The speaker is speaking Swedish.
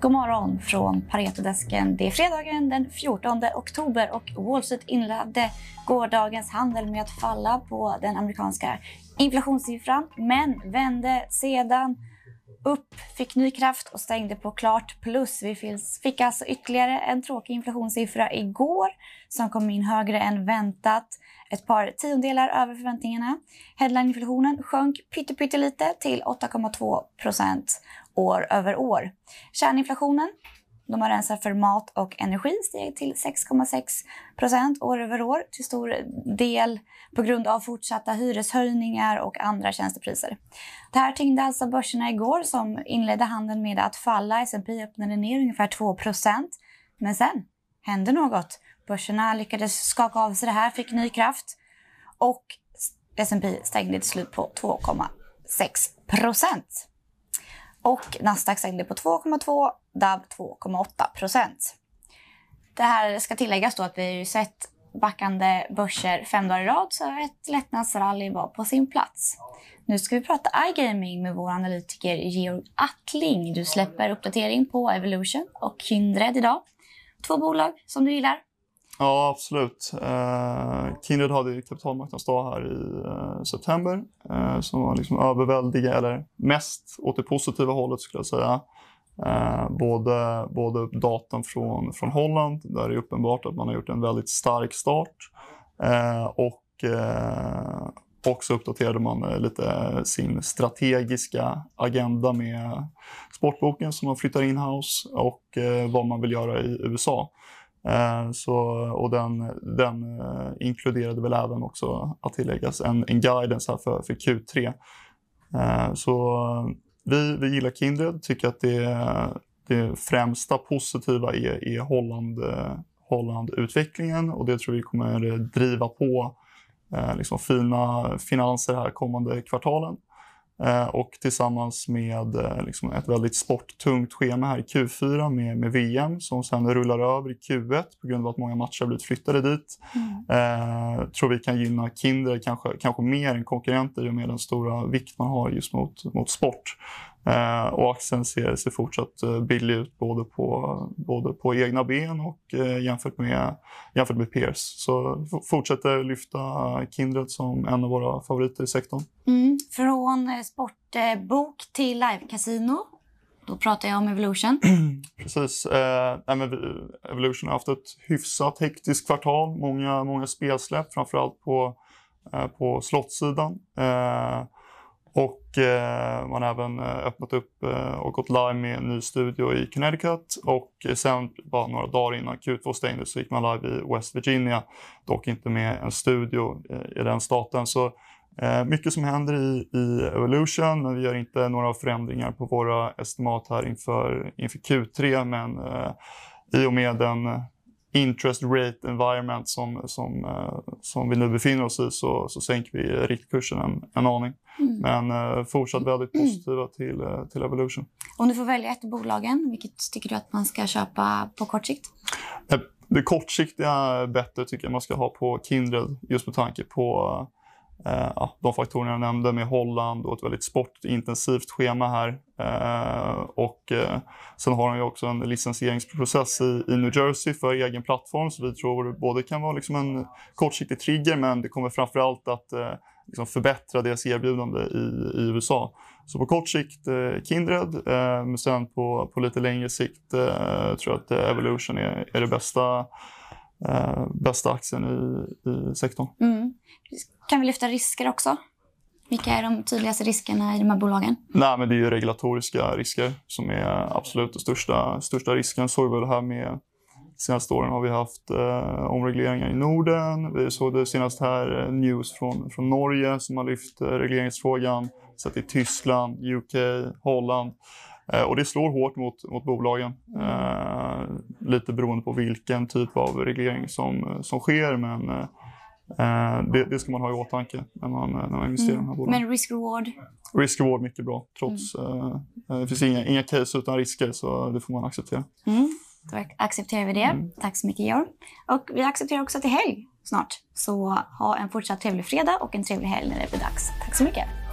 God morgon från Paretodesken. Det är fredagen den 14 oktober och Wall Street inledde gårdagens handel med att falla på den amerikanska inflationssiffran men vände sedan upp, fick ny kraft och stängde på klart plus. Vi fick alltså ytterligare en tråkig inflationssiffra igår som kom in högre än väntat. Ett par tiondelar över förväntningarna. Headline-inflationen sjönk pyttelite till 8,2 procent år över år. Kärninflationen de har rensat för mat och energi steg till 6,6 procent år över år till stor del på grund av fortsatta hyreshöjningar och andra tjänstepriser. Det här tyngde alltså börserna igår som inledde handeln med att falla. S&P öppnade ner ungefär 2 procent. Men sen hände något. Börserna lyckades skaka av sig det här, fick ny kraft och S&P stängde till slut på 2,6 procent. Och Nasdaq stängde på 2,2, DAB 2,8 procent. Det här ska tilläggas då att vi har ju sett backande börser fem dagar i rad så ett lättnadsrally var på sin plats. Nu ska vi prata iGaming med vår analytiker Georg Attling. Du släpper uppdatering på Evolution och Kindred idag. Två bolag som du gillar. Ja, absolut. Eh, Kindred hade ju kapitalmarknadsdag här i eh, september eh, som var liksom överväldigande, eller mest åt det positiva hållet skulle jag säga. Eh, både, både datan från, från Holland, där det är uppenbart att man har gjort en väldigt stark start. Eh, och eh, också uppdaterade man eh, lite sin strategiska agenda med sportboken som man flyttar in-house och eh, vad man vill göra i USA. Eh, så, och den, den eh, inkluderade väl även också, att tilläggas, en, en guidance här för, för Q3. Eh, så vi, vi gillar Kindred, tycker att det, det främsta positiva är, är Holland, eh, Holland-utvecklingen och det tror vi kommer driva på eh, liksom fina finanser här kommande kvartalen. Eh, och tillsammans med eh, liksom ett väldigt sporttungt schema här i Q4 med, med VM som sen rullar över i Q1 på grund av att många matcher har blivit flyttade dit. Mm. Eh, tror vi kan gynna Kindred kanske, kanske mer än konkurrenter i och med den stora vikt man har just mot, mot sport. Eh, och aktien ser, ser fortsatt eh, billig ut både på, både på egna ben och eh, jämfört, med, jämfört med peers. Så fortsätter lyfta Kindred som en av våra favoriter i sektorn. Mm. Från eh, sportbok till live-casino. Då pratar jag om Evolution. Precis. Eh, Evolution har haft ett hyfsat hektiskt kvartal. Många, många spelsläpp, framförallt på, eh, på slottsidan. Eh, och eh, man har även eh, öppnat upp eh, och gått live med en ny studio i Connecticut. Och eh, sen bara några dagar innan Q2 stängdes så gick man live i West Virginia. Dock inte med en studio eh, i den staten. Så eh, mycket som händer i, i Evolution, men vi gör inte några förändringar på våra estimat här inför, inför Q3. Men eh, i och med den interest rate environment som, som, uh, som vi nu befinner oss i så, så sänker vi riktkursen en, en aning. Mm. Men uh, fortsatt väldigt mm. positiva till, uh, till Evolution. Om du får välja ett av bolagen, vilket tycker du att man ska köpa på kort sikt? Det kortsiktiga bättre tycker jag man ska ha på Kindred just med tanke på Eh, Eh, ja, de faktorerna jag nämnde med Holland och ett väldigt sportintensivt schema här. Eh, och eh, sen har de ju också en licensieringsprocess i, i New Jersey för egen plattform så vi tror det både kan vara liksom en kortsiktig trigger men det kommer framförallt att liksom förbättra deras erbjudande i, i USA. Så på kort sikt eh, Kindred, eh, men sen på, på lite längre sikt tror jag att Evolution är, är det bästa eh, bästa aktien i, i sektorn. Mm. Kan vi lyfta risker också? Vilka är de tydligaste riskerna i de här bolagen? Nej, men det är ju regulatoriska risker som är absolut den största, största risken. Såg vi det här med senaste åren har vi haft eh, omregleringar i Norden. Vi såg det senast här eh, news från, från Norge som har lyft eh, regleringsfrågan. Sett i Tyskland, UK, Holland. Eh, och det slår hårt mot, mot bolagen. Eh, lite beroende på vilken typ av reglering som, som sker. Men eh, det, det, ska man ha i åtanke när man, när man investerar mm. i de här bolagen. Men risk-reward? Risk-reward mycket bra. Trots, mm. det finns inga, inga case utan risker så det får man acceptera. Mm. Då accepterar vi det. Mm. Tack så mycket Georg. Och vi accepterar också till helg snart. Så ha en fortsatt trevlig fredag och en trevlig helg när det blir dags. Tack så mycket.